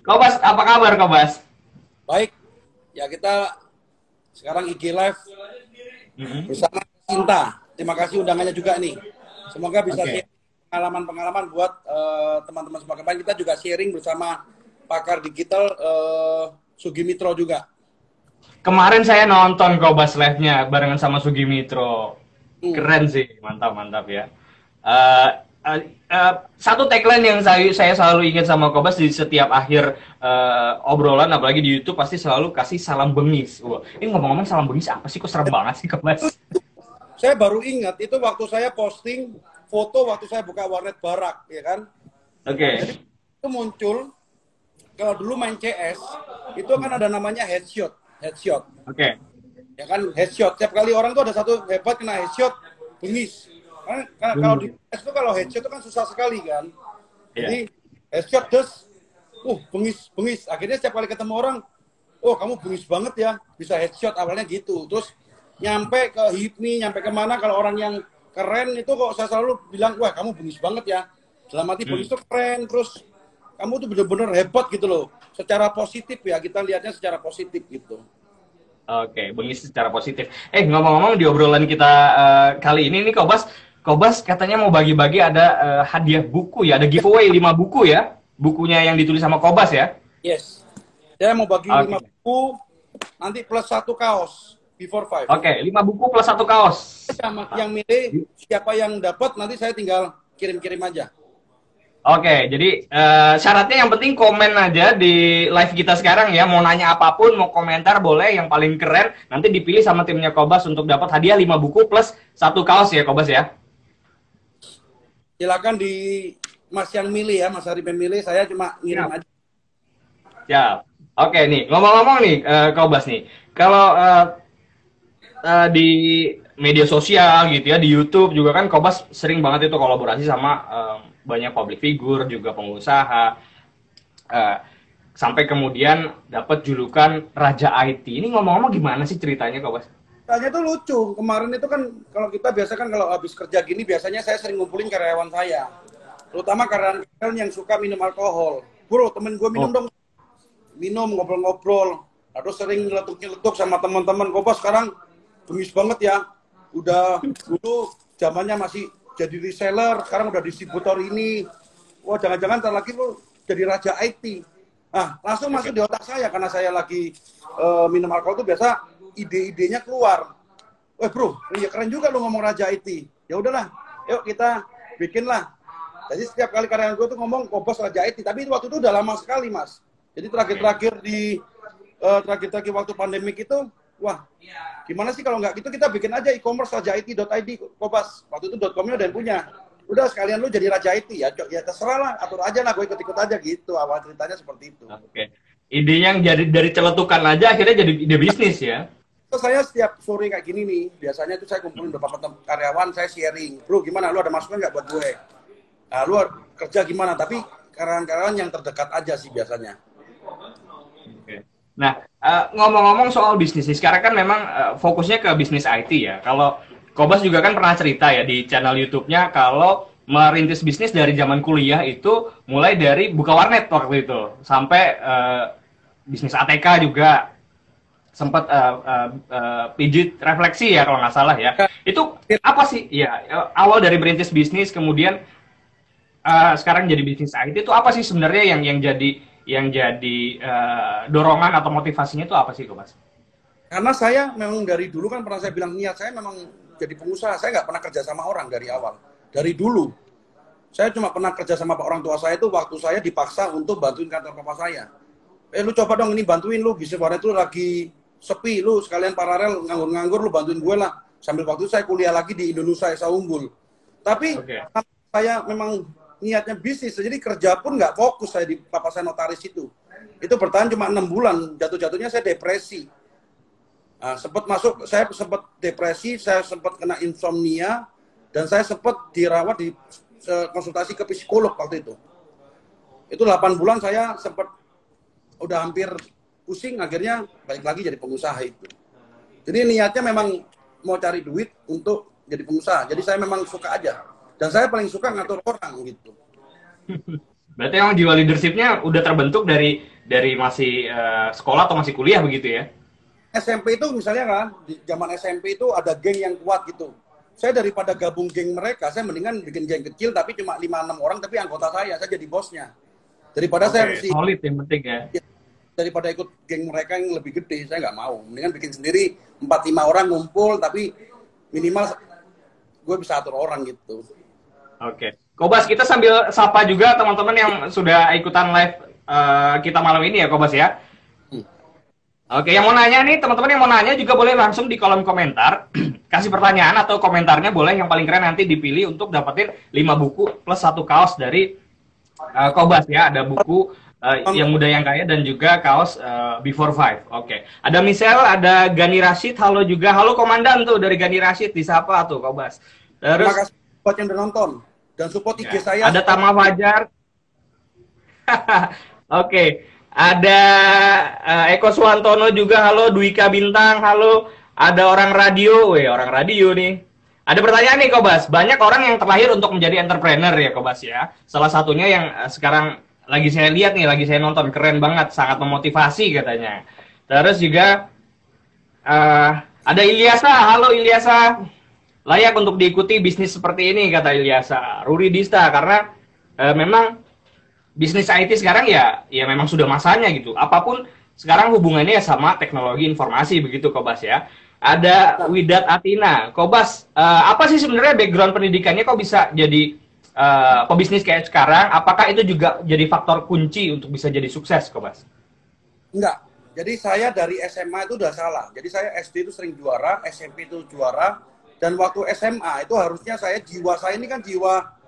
Kobas, apa kabar Kobas? Baik, ya kita sekarang IG Live Mhm. bersama Cinta. Terima kasih undangannya juga nih. Semoga bisa share pengalaman-pengalaman buat eh, teman-teman semua. Kemarin kita juga sharing bersama pakar digital eh, Sugi Mitro juga. Kemarin saya nonton Kobas live-nya barengan sama Sugi Mitro. Hmm. Keren sih, mantap mantap ya. Eh, eh, satu tagline yang saya saya selalu ingat sama Kobas di setiap akhir eh, obrolan, apalagi di YouTube pasti selalu kasih salam bengis. Wah, ini ngomong-ngomong salam bengis apa sih? Kok serem banget sih Kobas? Saya baru ingat itu waktu saya posting foto waktu saya buka warnet barak, ya kan? Oke. Itu muncul kalau dulu main CS itu kan ada namanya headshot, headshot. Oke. ya kan headshot tiap kali orang tuh ada satu hebat kena headshot bengis kan kan kalau di PS itu kalau headshot itu kan susah sekali kan? Iya. jadi headshot terus uh bengis bengis. Akhirnya setiap kali ketemu orang oh kamu bengis banget ya bisa headshot awalnya gitu. Terus nyampe ke hipmi nyampe ke mana kalau orang yang keren itu kok saya selalu bilang wah kamu bengis banget ya. Dalam arti bengis itu keren terus kamu tuh bener-bener hebat gitu loh. Secara positif ya kita lihatnya secara positif gitu. Oke, bengis secara positif. Eh, ngomong-ngomong di obrolan kita eh, kali ini nih Kobas, Kobas katanya mau bagi-bagi ada eh, hadiah buku ya, ada giveaway 5 buku ya. Bukunya yang ditulis sama Kobas ya. Yes. Saya mau bagi Oke. lima buku, nanti plus satu kaos before five. Oke, 5 buku plus satu kaos. Sama yang milih siapa yang dapat nanti saya tinggal kirim-kirim aja. Oke, jadi eh, syaratnya yang penting komen aja di live kita sekarang ya. Mau nanya apa pun, mau komentar boleh. Yang paling keren nanti dipilih sama timnya Kobas untuk dapat hadiah 5 buku plus satu kaos ya Kobas ya. Silakan di Mas yang milih ya, Mas Arif yang milih. Saya cuma ngirim Siap. aja. Siap. Oke nih, ngomong-ngomong nih, eh, Kobas nih, kalau eh, eh, di media sosial gitu ya, di YouTube juga kan Kobas sering banget itu kolaborasi sama eh, banyak public figure, juga pengusaha, eh, sampai kemudian dapat julukan Raja IT. Ini ngomong-ngomong gimana sih ceritanya Kobas? Tanya tuh lucu. Kemarin itu kan kalau kita biasa kan kalau habis kerja gini biasanya saya sering ngumpulin karyawan saya. Terutama karyawan yang suka minum alkohol. Bro, temen gue minum Oh. dong. Minum, ngobrol-ngobrol. Terus sering nyeletuk-nyeletuk sama teman-teman. Kok sekarang bengis banget ya. Udah dulu zamannya masih jadi reseller, sekarang udah distributor ini. Wah, jangan-jangan ntar lagi lu jadi raja IT. Nah, langsung masuk di otak saya karena saya lagi eh, minum alkohol itu biasa ide-idenya keluar. Wah bro, iya keren juga lu ngomong raja IT. Ya udahlah, yuk kita bikin lah. Jadi setiap kali karyawan gue tuh ngomong kobos raja IT, tapi waktu itu udah lama sekali mas. Jadi terakhir-terakhir di eh, terakhir-terakhir waktu pandemik itu, wah gimana sih kalau nggak gitu kita bikin aja e-commerce raja IT.id kobas. Waktu itu .com-nya udah punya. Udah sekalian lu jadi raja IT ya, ya terserah lah, atur aja lah, gue ikut-ikut aja gitu. Awal ceritanya seperti itu. Oke. Ide yang jadi dari celetukan aja akhirnya jadi ide bisnis ya. Terus saya setiap sore kayak gini nih, biasanya itu saya kumpulin beberapa karyawan, saya sharing. Bro, gimana? Lu ada masukan nggak buat gue? Nah, lu kerja gimana? Tapi karyawan-karyawan yang terdekat aja sih biasanya. Nah, eh, ngomong-ngomong soal bisnis, sekarang kan memang eh, fokusnya ke bisnis IT ya. Kalau Kobas juga kan pernah cerita ya di channel YouTube-nya kalau merintis bisnis dari zaman kuliah itu mulai dari buka warnet waktu itu sampai eh, bisnis ATK juga sempat eh, eh, eh, pijit refleksi ya kalau nggak salah ya. Itu apa sih? Ya awal dari merintis bisnis kemudian eh, sekarang jadi bisnis IT itu apa sih sebenarnya yang yang jadi yang jadi eh, dorongan atau motivasinya itu apa sih, Kobas? Karena saya memang dari dulu kan pernah saya bilang niat saya memang jadi pengusaha. Saya nggak pernah kerja sama orang dari awal. Dari dulu. Saya cuma pernah kerja sama pak orang tua saya itu waktu saya dipaksa untuk bantuin kantor papa saya. Eh lu coba dong ini bantuin lu bisnis warnet itu lagi sepi lu sekalian paralel nganggur-nganggur lu bantuin gue lah. Sambil waktu itu saya kuliah lagi di Indonesia Esa Unggul. Tapi Oke. saya memang niatnya bisnis, jadi kerja pun nggak fokus saya di papa saya notaris itu. Itu bertahan cuma enam bulan, jatuh-jatuhnya saya depresi. Nah, sempat masuk, saya sempat depresi, saya sempat kena insomnia, dan saya sempat dirawat di konsultasi ke psikolog waktu itu. Itu 8 bulan saya sempat udah hampir pusing, akhirnya balik lagi jadi pengusaha itu. Jadi niatnya memang mau cari duit untuk jadi pengusaha. Jadi saya memang suka aja. Dan saya paling suka ngatur orang gitu. Berarti emang jiwa leadershipnya udah terbentuk dari dari masih uh, sekolah atau masih kuliah begitu ya? SMP itu misalnya kan, di zaman SMP itu ada geng yang kuat gitu. Saya daripada gabung geng mereka, saya mendingan bikin geng kecil tapi cuma 5-6 orang tapi anggota saya, saya jadi bosnya. Daripada okay, saya mesti... Solid yang penting ya. ya. Daripada ikut geng mereka yang lebih gede, saya nggak mau. Mendingan bikin sendiri, 4-5 orang ngumpul tapi minimal gue bisa atur orang gitu. Oke. Okay. Kobas, kita sambil sapa juga teman-teman yang sudah ikutan live uh, kita malam ini ya, Kobas ya. Hmm. Oke, yang mau nanya nih, teman-teman yang mau nanya juga boleh langsung di kolom komentar. Kasih pertanyaan atau komentarnya boleh, yang paling keren nanti dipilih untuk dapetin 5 buku plus satu kaos dari uh, Kobas ya. Ada buku uh, yang muda yang kaya dan juga kaos uh, Before Five. Oke. Okay. Ada Michelle, ada Gani Rashid, halo juga. Halo komandan tuh dari Gani Rashid, disapa tuh Kobas. Terus, Terima kasih buat yang udah nonton dan support IG ya. saya. Ada Tama Fajar. Oke. Okay. Ada uh, Eko Suwantono juga, halo Dwika Bintang, halo. Ada orang radio, weh orang radio nih. Ada pertanyaan nih Kobas, banyak orang yang terlahir untuk menjadi entrepreneur ya Kobas ya. Salah satunya yang uh, sekarang lagi saya lihat nih, lagi saya nonton, keren banget, sangat memotivasi katanya. Terus juga uh, ada Ilyasa, halo Ilyasa layak untuk diikuti bisnis seperti ini kata Ilyasa Ruri Dista karena e, memang bisnis IT sekarang ya ya memang sudah masanya gitu. Apa pun sekarang hubungannya ya sama teknologi informasi begitu Kobas ya. Ada Widat Atina Kobas e, apa sih sebenarnya background pendidikannya? Kok bisa jadi e, pebisnis kayak sekarang apakah itu juga jadi faktor kunci untuk bisa jadi sukses Kobas enggak jadi saya dari SMA itu udah salah jadi saya SD itu sering juara SMP itu juara dan waktu SMA itu harusnya saya jiwa saya ini kan jiwa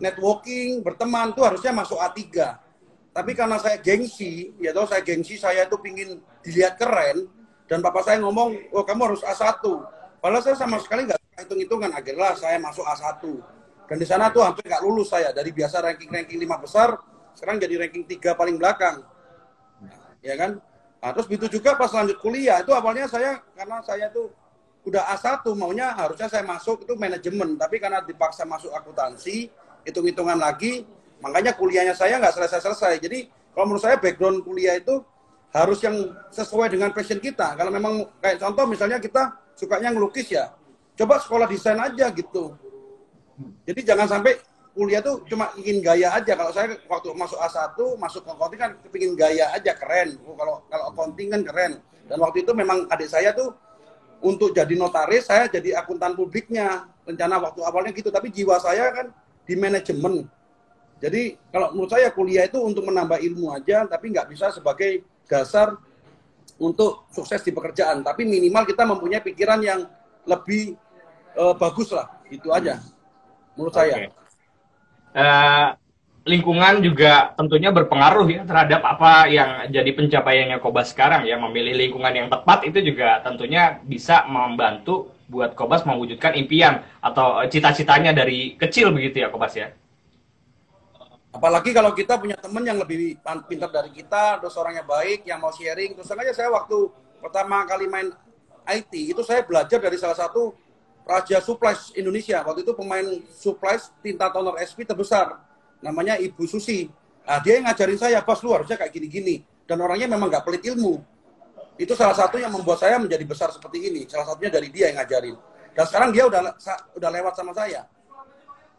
networking, berteman tuh harusnya masuk A3. Tapi karena saya gengsi, ya tahu saya gengsi saya itu pingin dilihat keren dan papa saya ngomong, "Oh, kamu harus A1." Padahal saya sama sekali nggak hitung-hitungan akhirnya saya masuk A1. Dan di sana tuh hampir nggak lulus saya. Dari biasa ranking-ranking lima besar sekarang jadi ranking tiga paling belakang. Ya kan? Nah, terus begitu juga pas lanjut kuliah. Itu awalnya saya karena saya tuh udah A1 maunya harusnya saya masuk itu manajemen. Tapi karena dipaksa masuk akuntansi hitung-hitungan lagi makanya kuliahnya saya nggak selesai-selesai. Jadi kalau menurut saya background kuliah itu harus yang sesuai dengan passion kita. Kalau memang kayak contoh misalnya kita sukanya ngelukis ya coba sekolah desain aja gitu jadi jangan sampai kuliah tuh cuma ingin gaya aja. Kalau saya waktu masuk A1 masuk ke accounting kan kepingin gaya aja keren. Oh, kalau kalau accounting kan keren. Dan waktu itu memang adik saya tuh untuk jadi notaris saya jadi akuntan publiknya. Rencana waktu awalnya gitu tapi jiwa saya kan di manajemen. Jadi kalau menurut saya kuliah itu untuk menambah ilmu aja tapi nggak bisa sebagai dasar untuk sukses di pekerjaan. Tapi minimal kita mempunyai pikiran yang lebih uh, bagus lah. Itu aja menurut okay. saya uh, lingkungan juga tentunya berpengaruh ya terhadap apa yang jadi pencapaiannya Kobas sekarang ya memilih lingkungan yang tepat itu juga tentunya bisa membantu buat Kobas mewujudkan impian atau cita-citanya dari kecil begitu ya Kobas ya. Apalagi kalau kita punya teman yang lebih pintar dari kita, terus orangnya baik, yang mau sharing. Terus aja saya waktu pertama kali main IT itu saya belajar dari salah satu Raja Supplies Indonesia. Waktu itu pemain Supplies tinta toner SP terbesar namanya Ibu Susi. Nah, dia yang ngajarin saya, bos lu harusnya kayak gini-gini. Dan orangnya memang nggak pelit ilmu. Itu salah satu yang membuat saya menjadi besar seperti ini. Salah satunya dari dia yang ngajarin. Dan sekarang dia udah udah lewat sama saya.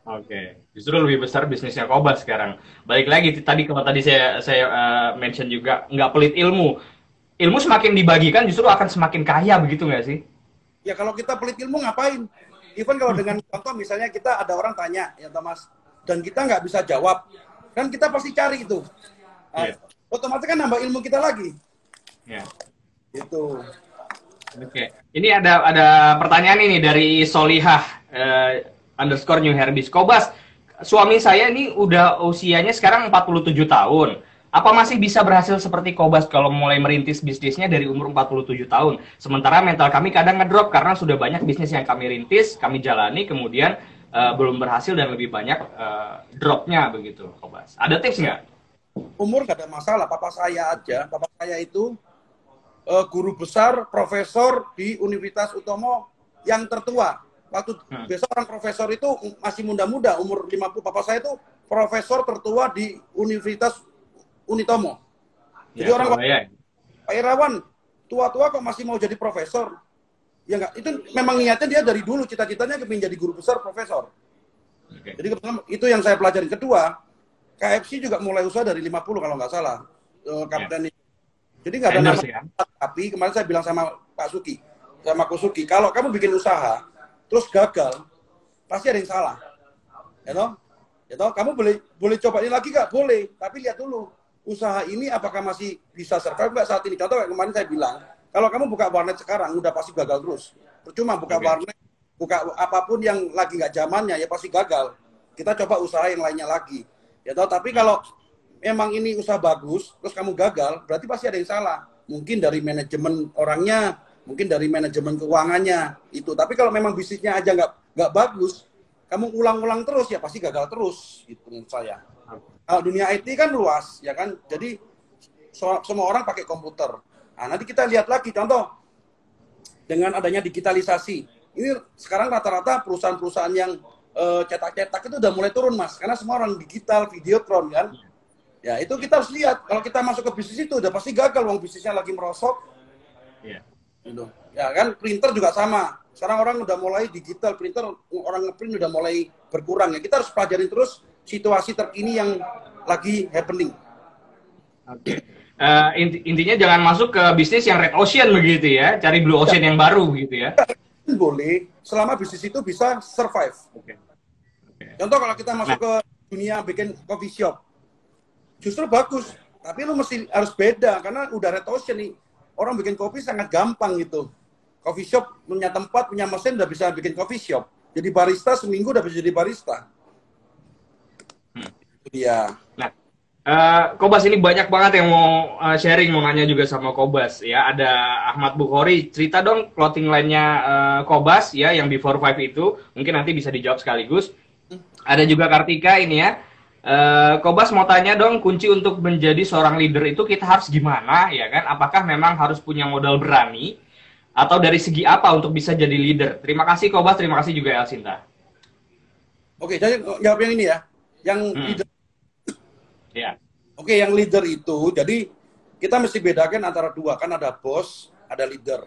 Oke, justru lebih besar bisnisnya Kobas sekarang. Balik lagi tadi kalau tadi saya saya uh, mention juga nggak pelit ilmu. Ilmu semakin dibagikan justru akan semakin kaya begitu nggak sih? Ya kalau kita pelit ilmu ngapain? Even kalau dengan contoh misalnya kita ada orang tanya ya Thomas, dan kita nggak bisa jawab, kan kita pasti cari itu. Yeah. Otomatis kan nambah ilmu kita lagi. Ya. Yeah. Itu. Oke, okay. ini ada ada pertanyaan ini dari Solihah uh, underscore New Herbis Kobas. Suami saya ini udah usianya sekarang 47 tahun. Apa masih bisa berhasil seperti Kobas kalau mulai merintis bisnisnya dari umur 47 tahun? Sementara mental kami kadang ngedrop karena sudah banyak bisnis yang kami rintis, kami jalani, kemudian uh, belum berhasil dan lebih banyak uh, dropnya begitu, Kobas. Ada tips nggak? Umur gak ada masalah. Papa saya aja, papa saya itu uh, guru besar, profesor di Universitas Utomo yang tertua. Waktu hmm. besok orang profesor itu masih muda-muda, umur 50. Papa saya itu profesor tertua di Universitas Unitomo. Jadi Ya, orang Surabaya. Pak Irawan tua-tua kok masih mau jadi profesor? Ya enggak, itu memang niatnya dia dari dulu cita-citanya ingin jadi guru besar profesor. Oke. Jadi kebetulan itu yang saya pelajari. Kedua, KFC juga mulai usaha dari 50 kalau nggak salah. eh, kapten itu. Jadi nggak ada nama. Endorse, ya? Tapi kemarin saya bilang sama Pak Suki, sama Kusuki, kalau kamu bikin usaha terus gagal, pasti ada yang salah. Ya toh? Ya toh? Kamu boleh boleh coba ini lagi nggak? Boleh. Tapi lihat dulu usaha ini apakah masih bisa survive nggak saat ini? Contoh kayak kemarin saya bilang, kalau kamu buka warnet sekarang udah pasti gagal terus. Percuma buka Oke. warnet, buka apa pun yang lagi nggak zamannya ya pasti gagal. Kita coba usaha yang lainnya lagi. Ya toh? Tapi kalau memang ini usaha bagus, terus kamu gagal, berarti pasti ada yang salah. Mungkin dari manajemen orangnya, mungkin dari manajemen keuangannya itu. Tapi kalau memang bisnisnya aja nggak nggak bagus, kamu ulang-ulang terus ya pasti gagal terus. Itu menurut saya. Kalau dunia IT kan luas, ya kan. Jadi so- semua orang pakai komputer. Nah, nanti kita lihat lagi contoh dengan adanya digitalisasi. Ini sekarang rata-rata perusahaan-perusahaan yang eh, cetak-cetak itu udah mulai turun, Mas. Karena semua orang digital, videotron kan. Ya, itu kita harus lihat. Kalau kita masuk ke bisnis itu udah pasti gagal, uang bisnisnya lagi merosot. Iya. Gitu. Ya kan, printer juga sama. Sekarang orang udah mulai digital, printer orang ngeprint udah mulai berkurang ya. Kita harus pelajarin terus situasi terkini yang lagi happening. Oke. Eh, inti- intinya jangan masuk ke bisnis yang red ocean begitu ya, cari blue ocean yang baru begitu ya. Boleh, selama bisnis itu bisa survive. Oke. Contoh kalau kita masuk ke dunia bikin coffee shop, justru bagus. Tapi lu mesti harus beda karena udah red ocean nih. Orang bikin kopi sangat gampang gitu. Coffee shop punya tempat, punya mesin udah bisa bikin coffee shop. Jadi barista seminggu udah bisa jadi barista. Dia. Nah, eh, Kobas ini banyak banget yang mau eh, sharing, mau nanya juga sama Kobas ya. Ada Ahmad Bukhari, cerita dong clothing line-nya eh, Kobas ya, yang before five itu. Mungkin nanti bisa dijawab sekaligus. Ada juga Kartika ini ya. Eh, Kobas mau tanya dong, kunci untuk menjadi seorang leader itu kita harus gimana ya kan? Apakah memang harus punya modal berani? Atau dari segi apa untuk bisa jadi leader? Terima kasih Kobas, terima kasih juga Elsinta. Oke, jadi jawab yang ini ya. Yang Hmm. leader Ya. Oke, yang leader itu, jadi kita mesti bedakan antara dua. Kan ada bos, ada leader.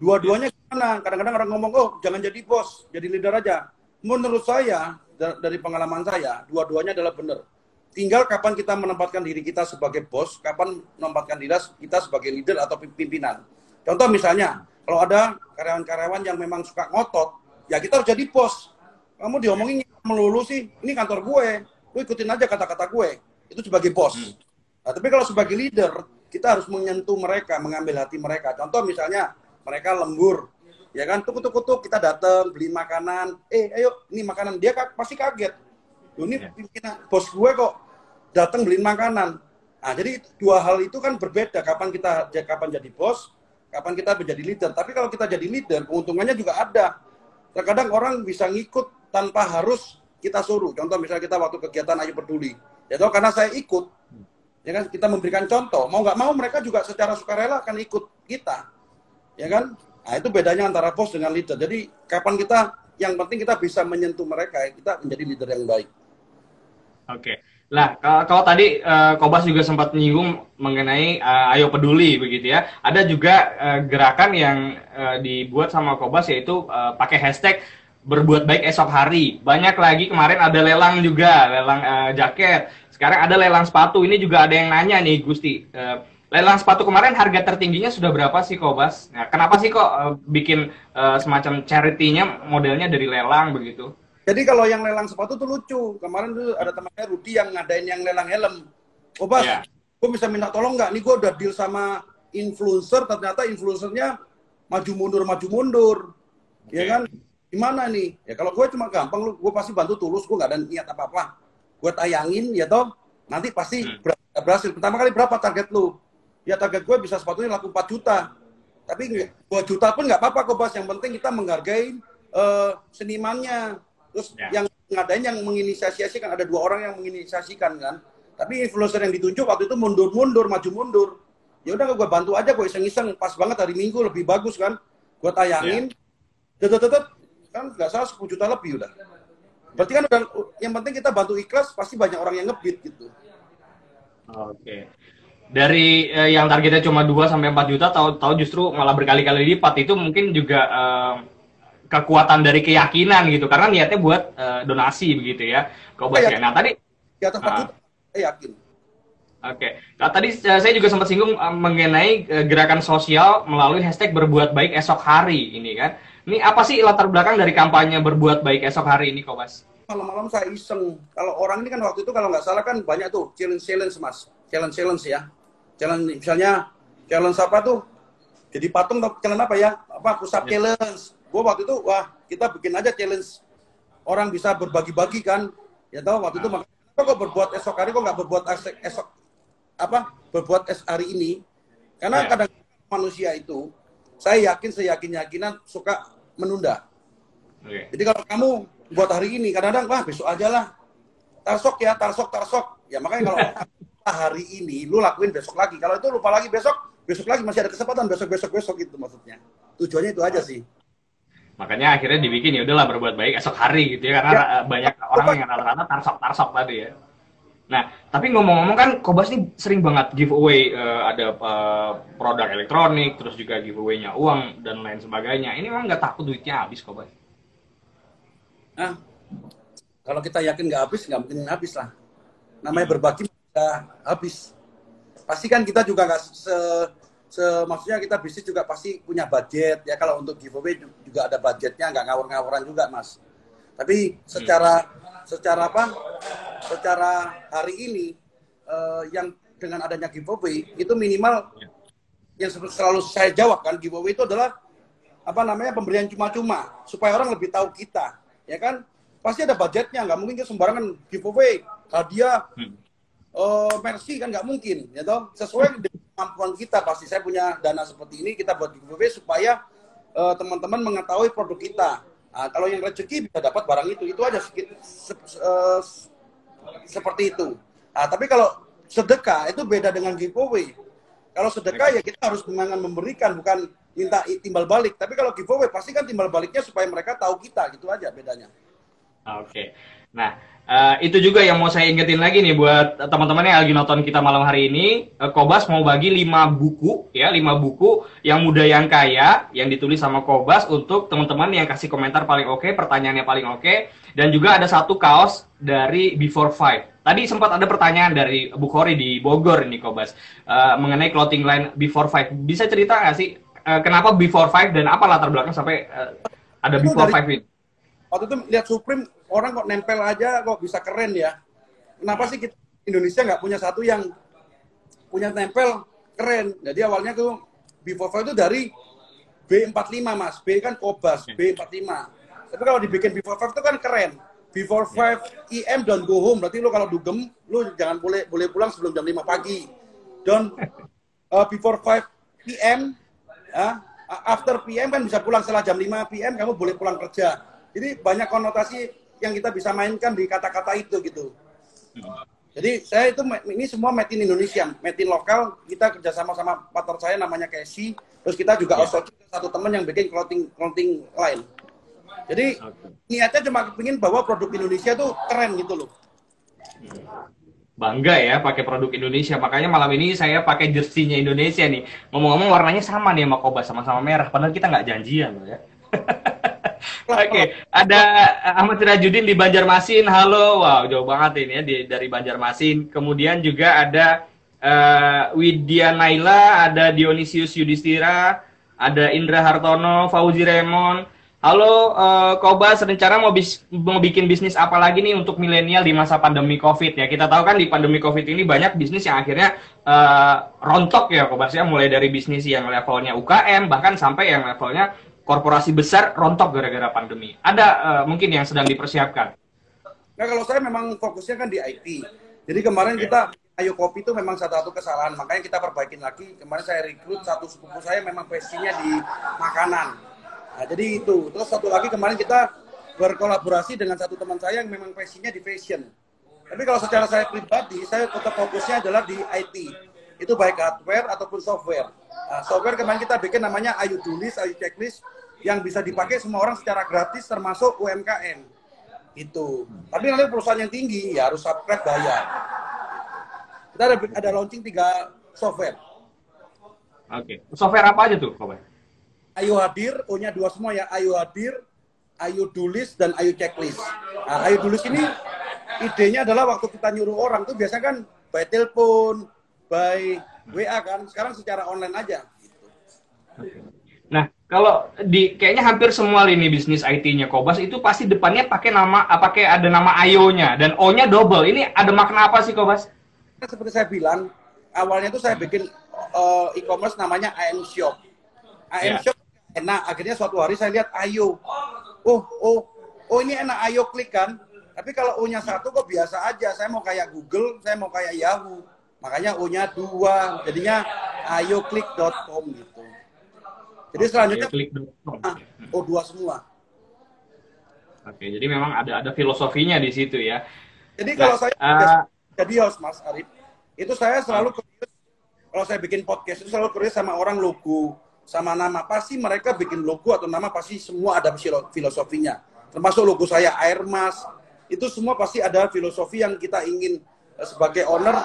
Dua-duanya gimana? Kadang-kadang orang ngomong, oh jangan jadi bos, jadi leader aja. Menurut saya, da- dari pengalaman saya, dua-duanya adalah benar. Tinggal kapan kita menempatkan diri kita sebagai bos, kapan menempatkan diri kita sebagai leader atau pimpinan. Contoh misalnya, kalau ada karyawan-karyawan yang memang suka ngotot, ya kita harus jadi bos. Kamu diomongin melulu sih, ini kantor gue, lu ikutin aja kata-kata gue. Itu sebagai bos. Nah, tapi kalau sebagai leader, kita harus menyentuh mereka, mengambil hati mereka. Contoh misalnya, mereka lembur, ya kan, tuk-tuk-tuk, kita datang, beli makanan, eh ayo, ini makanan. Dia pasti kaget. Loh, ini Ya. pimpinan, bos gue kok datang beliin makanan. Nah, jadi dua hal itu kan berbeda. Kapan kita kapan jadi bos, kapan kita menjadi leader. Tapi kalau kita jadi leader, keuntungannya juga ada. Terkadang orang bisa ngikut tanpa harus kita suruh. Contoh misalnya kita waktu kegiatan Ayo Peduli. Ya toh, karena saya ikut, ya kan kita memberikan contoh. Mau nggak mau mereka juga secara sukarela akan ikut kita. Ya kan? Nah, itu bedanya antara bos dengan leader. Jadi kapan kita yang penting kita bisa menyentuh mereka, kita menjadi leader yang baik. Oke. Lah, kalau, tadi eh, Kobas juga sempat menyinggung mengenai eh, Ayo Peduli begitu ya. Ada juga eh, gerakan yang eh, dibuat sama Kobas yaitu eh, pakai hashtag berbuat baik esok hari. Banyak lagi kemarin ada lelang juga, lelang eh, jaket. Sekarang ada lelang sepatu. Ini juga ada yang nanya nih Gusti. Eh, lelang sepatu kemarin harga tertingginya sudah berapa sih Kobas? Nah, kenapa sih kok eh, bikin eh, semacam charity-nya modelnya dari lelang begitu? Jadi kalau yang lelang sepatu tuh lucu. Kemarin tuh ada temannya Rudi yang ngadain yang lelang helm. Oh Bas, Iya. gue bisa minta tolong nggak? Nih gue udah deal sama influencer, ternyata influencernya maju mundur maju mundur, ya Oke. kan? Gimana nih? Ya kalau gue cuma gampang, lu gue pasti bantu tulus, gue nggak ada niat apa apa. Gue tayangin, ya toh, nanti pasti Hmm. ber- berhasil. Pertama kali berapa target lu? Ya target gue bisa sepatunya laku 4 juta. Tapi nggak- 2 juta pun nggak apa-apa kok Bas. Yang penting kita menghargai eh, senimannya. Terus Ya. yang ngadain yang menginisiasi kan ada dua orang yang menginisiasikan kan. Tapi influencer yang ditunjuk waktu itu mundur-mundur, maju mundur. Ya udah gue bantu aja gue iseng-iseng pas banget hari Minggu lebih bagus kan. Gue tayangin. Tetet kan nggak salah 10 juta lebih udah. Berarti kan udah yang penting kita bantu ikhlas pasti banyak orang yang ngebit gitu. Oke. Dari uh, yang targetnya cuma 2 sampai 4 juta tahu tahu justru malah berkali-kali lipat itu mungkin juga uh, kekuatan dari keyakinan gitu karena niatnya buat uh, donasi begitu ya. Kau ya. Nah, tadi di atas 4 uh, juta saya yakin. Oke, okay. nah, tadi uh, saya juga sempat singgung uh, mengenai uh, gerakan sosial melalui hashtag berbuat baik esok hari ini kan. Ini apa sih latar belakang dari kampanye berbuat baik esok hari ini, Kobas? Malam-malam saya iseng. Kalau orang ini kan waktu itu kalau nggak salah kan banyak tuh challenge-challenge mas. Challenge-challenge ya. Challenge misalnya challenge apa tuh? Jadi patung atau challenge apa ya? Apa pusat ya. challenge. Gue waktu itu wah kita bikin aja challenge. Orang bisa berbagi-bagi kan. Ya tahu waktu nah. itu makanya kok berbuat esok hari kok nggak berbuat esok apa berbuat es hari ini karena ya. kadang manusia itu saya yakin seyakin yakinan suka menunda. Okay. Jadi kalau kamu buat hari ini kadang-kadang wah besok aja lah. Tarsok ya, tarsok, tarsok. Ya makanya kalau hari ini lu lakuin besok lagi. Kalau itu lupa lagi besok, besok lagi masih ada kesempatan besok besok besok gitu maksudnya. Tujuannya itu aja sih. Makanya akhirnya dibikin ya udahlah berbuat baik esok hari gitu ya karena ya. banyak orang yang rata-rata tarsok tarsok tadi ya. Nah, tapi ngomong-ngomong kan Kobas ini sering banget giveaway uh, ada uh, produk elektronik, terus juga giveaway-nya uang dan lain sebagainya. Ini memang nggak takut duitnya habis Kobas? Nah, kalau kita yakin nggak habis, nggak mungkin habis lah. Namanya berbagi nggak habis. Pasti kan kita juga nggak se, se, maksudnya kita bisnis juga pasti punya budget ya. Kalau untuk giveaway juga ada budgetnya, nggak ngawur-ngawuran juga mas. Tapi secara hmm secara apa? Secara hari ini uh, yang dengan adanya giveaway itu minimal yang selalu saya jawab kan giveaway itu adalah apa namanya pemberian cuma-cuma supaya orang lebih tahu kita ya kan? Pasti ada budgetnya nggak mungkin sembarangan giveaway hadiah hmm. uh, mercy kan nggak mungkin ya toh? Sesuai dengan kemampuan kita pasti saya punya dana seperti ini kita buat giveaway supaya uh, teman-teman mengetahui produk kita. Nah, kalau yang rezeki bisa dapat barang itu, itu aja sedikit se, se, seperti itu. Nah, tapi kalau sedekah itu beda dengan giveaway. Kalau sedekah ya kita harus memang memberikan, bukan minta timbal balik. Tapi kalau giveaway pasti kan timbal baliknya supaya mereka tahu kita, gitu aja bedanya. Oke. Okay. Nah, uh, itu juga yang mau saya ingetin lagi nih buat teman-teman yang lagi nonton kita malam hari ini. Uh, Kobas mau bagi 5 buku ya, 5 buku yang muda yang kaya yang ditulis sama Kobas untuk teman-teman yang kasih komentar paling oke, okay, pertanyaannya paling oke okay, dan juga ada satu kaos dari Before Five. Tadi sempat ada pertanyaan dari Bu Kori di Bogor ini Kobas uh, mengenai clothing line Before Five. Bisa cerita nggak sih uh, kenapa Before Five dan apa latar belakang sampai uh, ada Before Five ini? Waktu itu lihat Supreme orang kok nempel aja kok bisa keren ya. Kenapa sih kita Indonesia nggak punya satu yang punya nempel keren? Jadi awalnya tuh Before Five itu dari B45 mas, B kan Kobas, B45. Tapi kalau dibikin Before Five itu kan keren. Before Five IM dan go home, berarti lo kalau dugem, lo jangan boleh boleh pulang sebelum jam 5 pagi. Don uh, Before Five PM, uh, after PM kan bisa pulang setelah jam 5 PM, kamu boleh pulang kerja. Jadi banyak konotasi yang kita bisa mainkan di kata-kata itu gitu. Jadi saya itu ini semua made in Indonesia, made in lokal. Kita kerjasama sama partner saya namanya Casey. Terus kita juga yeah. outsourcing satu teman yang bikin clothing clothing line. Jadi okay. niatnya cuma ingin bahwa produk Indonesia tuh keren gitu loh. Bangga ya pakai produk Indonesia. Makanya malam ini saya pakai jersinya Indonesia nih. Ngomong-ngomong warnanya sama nih sama Koba sama-sama merah. Padahal kita nggak janjian loh ya. Oke, okay. ada Ahmad Sirajudin di Banjarmasin. Halo, wow jauh banget ini ya di, dari Banjarmasin. Kemudian juga ada uh, Widya Naila, ada Dionisius Yudhistira, ada Indra Hartono, Fauzi Remon. Halo, uh, Kobas, rencana mau, bis, mau bikin bisnis apa lagi nih untuk milenial di masa pandemi COVID ya? Kita tahu kan di pandemi COVID ini banyak bisnis yang akhirnya uh, rontok ya, Kobas ya. Mulai dari bisnis yang levelnya UKM, bahkan sampai yang levelnya korporasi besar rontok gara-gara pandemi. Ada uh, mungkin yang sedang dipersiapkan. Nah kalau saya memang fokusnya kan di IT. Jadi kemarin okay. kita Ayo Kopi itu memang satu-satu kesalahan, makanya kita perbaikin lagi. Kemarin saya rekrut satu sepupu saya memang passionnya di makanan. Nah, jadi itu. Terus satu lagi kemarin kita berkolaborasi dengan satu teman saya yang memang passionnya di fashion. Tapi kalau secara saya pribadi, saya tetap fokusnya adalah di IT. Itu baik hardware ataupun software. Nah, software kemarin kita bikin namanya Ayu Tulis, Ayu Checklist, yang bisa dipakai semua orang secara gratis termasuk UMKM. Itu. Tapi nanti perusahaan yang tinggi ya harus subscribe bayar. Kita ada, ada launching tiga software. Oke. Software apa aja tuh, Kobas? Ayo hadir, O-nya dua semua ya. Ayo hadir, Ayo tulis dan Ayo checklist. Nah, Ayo tulis ini idenya adalah waktu kita nyuruh orang tuh biasanya kan by telepon, by WA kan. Sekarang secara online aja. Nah, kalau di kayaknya hampir semua lini bisnis IT-nya Kobas itu pasti depannya pakai nama ah, pakai ada nama Ayo-nya dan O-nya double. Ini ada makna apa sih Kobas? Seperti saya bilang, awalnya tuh saya bikin uh, e-commerce namanya AM Shop. AM yeah. Shop enak. Akhirnya suatu hari saya lihat Ayo. Oh, oh, oh ini enak Ayo klik kan. Tapi kalau O-nya satu kok biasa aja. Saya mau kayak Google, saya mau kayak Yahoo. Makanya O-nya dua. Jadinya ayoklik.com gitu. Jadi selanjutnya nah, O2 semua. Oke, jadi memang ada ada filosofinya di situ ya. Jadi nah, kalau saya uh, jadi host Mas Arif, itu saya selalu curious, kalau saya bikin podcast itu selalu curious sama orang logo, sama nama. Pasti mereka bikin logo atau nama pasti semua ada filosofinya. Termasuk logo saya Air Mas, itu semua pasti ada filosofi yang kita ingin eh, sebagai owner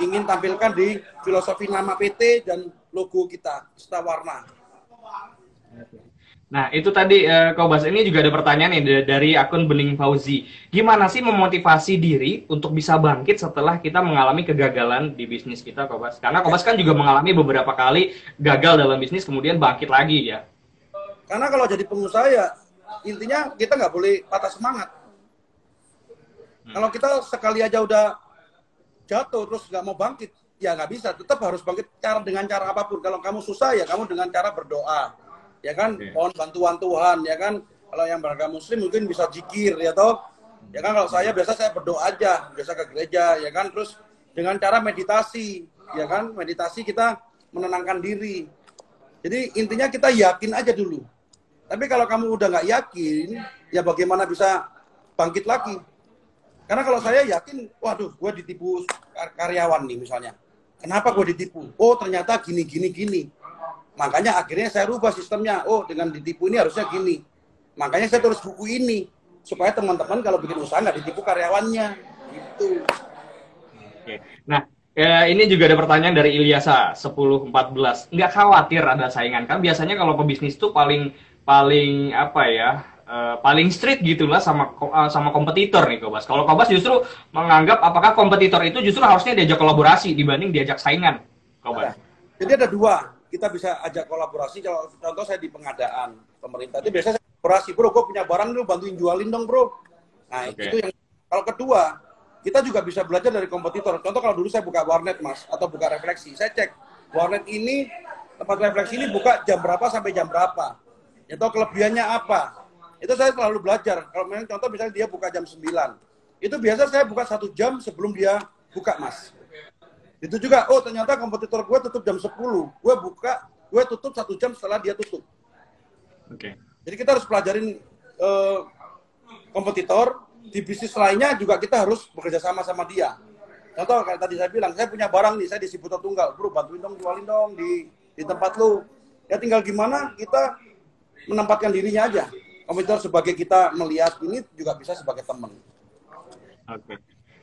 ingin tampilkan di filosofi nama PT dan logo kita, serta warna. Nah, itu tadi uh, Kau Bas ini juga ada pertanyaan nih dari akun Bening Fauzi. Gimana sih memotivasi diri untuk bisa bangkit setelah kita mengalami kegagalan di bisnis kita, Kau? Karena Kau kan juga mengalami beberapa kali gagal dalam bisnis kemudian bangkit lagi ya. Karena kalau jadi pengusaha ya intinya kita nggak boleh patah semangat. Hmm. Kalau kita sekali aja udah jatuh terus nggak mau bangkit, ya nggak bisa. Tetap harus bangkit cara dengan cara apa pun. Kalau kamu susah ya kamu dengan cara berdoa. Ya kan? Okay. mohon bantuan Tuhan ya kan? Kalau yang beragama muslim mungkin bisa jikir ya toh. Ya kan? Kalau saya biasa saya berdoa aja biasa ke gereja ya kan? Terus dengan cara meditasi ya kan? Meditasi kita menenangkan diri. Jadi intinya kita yakin aja dulu. Tapi kalau kamu udah nggak yakin ya bagaimana bisa bangkit lagi? Karena kalau saya yakin waduh gue ditipu karyawan nih misalnya kenapa gue ditipu oh ternyata gini gini gini Makanya akhirnya saya rubah sistemnya. Oh, dengan ditipu ini harusnya gini. Makanya saya tulis buku ini supaya teman-teman kalau bikin usaha nggak ditipu karyawannya. Gitu. Oke. Nah, ya, ini juga ada pertanyaan dari Ilyasa 1014. Nggak khawatir ada saingan kan? Biasanya kalau pebisnis tuh paling paling apa ya? Uh, paling street gitulah sama uh, sama kompetitor nih Kobas. Kalau Kobas justru menganggap apakah kompetitor itu justru harusnya diajak kolaborasi dibanding diajak saingan, Kobas. jadi ada dua kita bisa ajak kolaborasi. Kalau contoh saya di pengadaan pemerintah itu biasanya saya kolaborasi, bro. Gue punya barang lu bantuin jualin dong, bro. Nah okay. itu yang kalau kedua kita juga bisa belajar dari kompetitor. Contoh kalau dulu saya buka warnet mas atau buka refleksi, saya cek warnet ini tempat refleksi ini buka jam berapa sampai jam berapa. Itu kelebihannya apa? Itu saya selalu belajar. Kalau memang contoh misalnya dia buka jam 9, itu biasa saya buka satu jam sebelum dia buka mas. Itu juga, oh ternyata kompetitor gue tutup jam 10. Gue buka, gue tutup satu jam setelah dia tutup. Oke. Okay. Jadi kita harus pelajarin uh, kompetitor, di bisnis lainnya juga kita harus bekerja sama sama dia. Contoh kayak tadi saya bilang, saya punya barang nih, saya di Sibuto Tunggal, bro bantuin dong, jualin dong di di tempat lu. Ya tinggal gimana kita menempatkan dirinya aja. Kompetitor sebagai kita melihat ini juga bisa sebagai teman. Oke. Okay.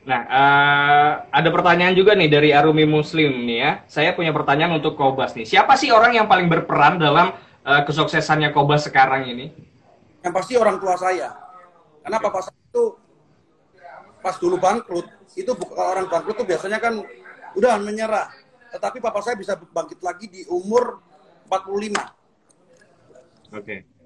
Nah, uh, ada pertanyaan juga nih dari Arumi Muslim nih ya. Saya punya pertanyaan untuk Kobas nih. Siapa sih orang yang paling berperan dalam uh, kesuksesannya Kobas sekarang ini? Yang pasti orang tua saya. Karena papa saya itu pas dulu bangkrut, itu bukan orang bangkrut itu biasanya kan udah menyerah. Tetapi papa saya bisa bangkit lagi di umur 45. Oke. Okay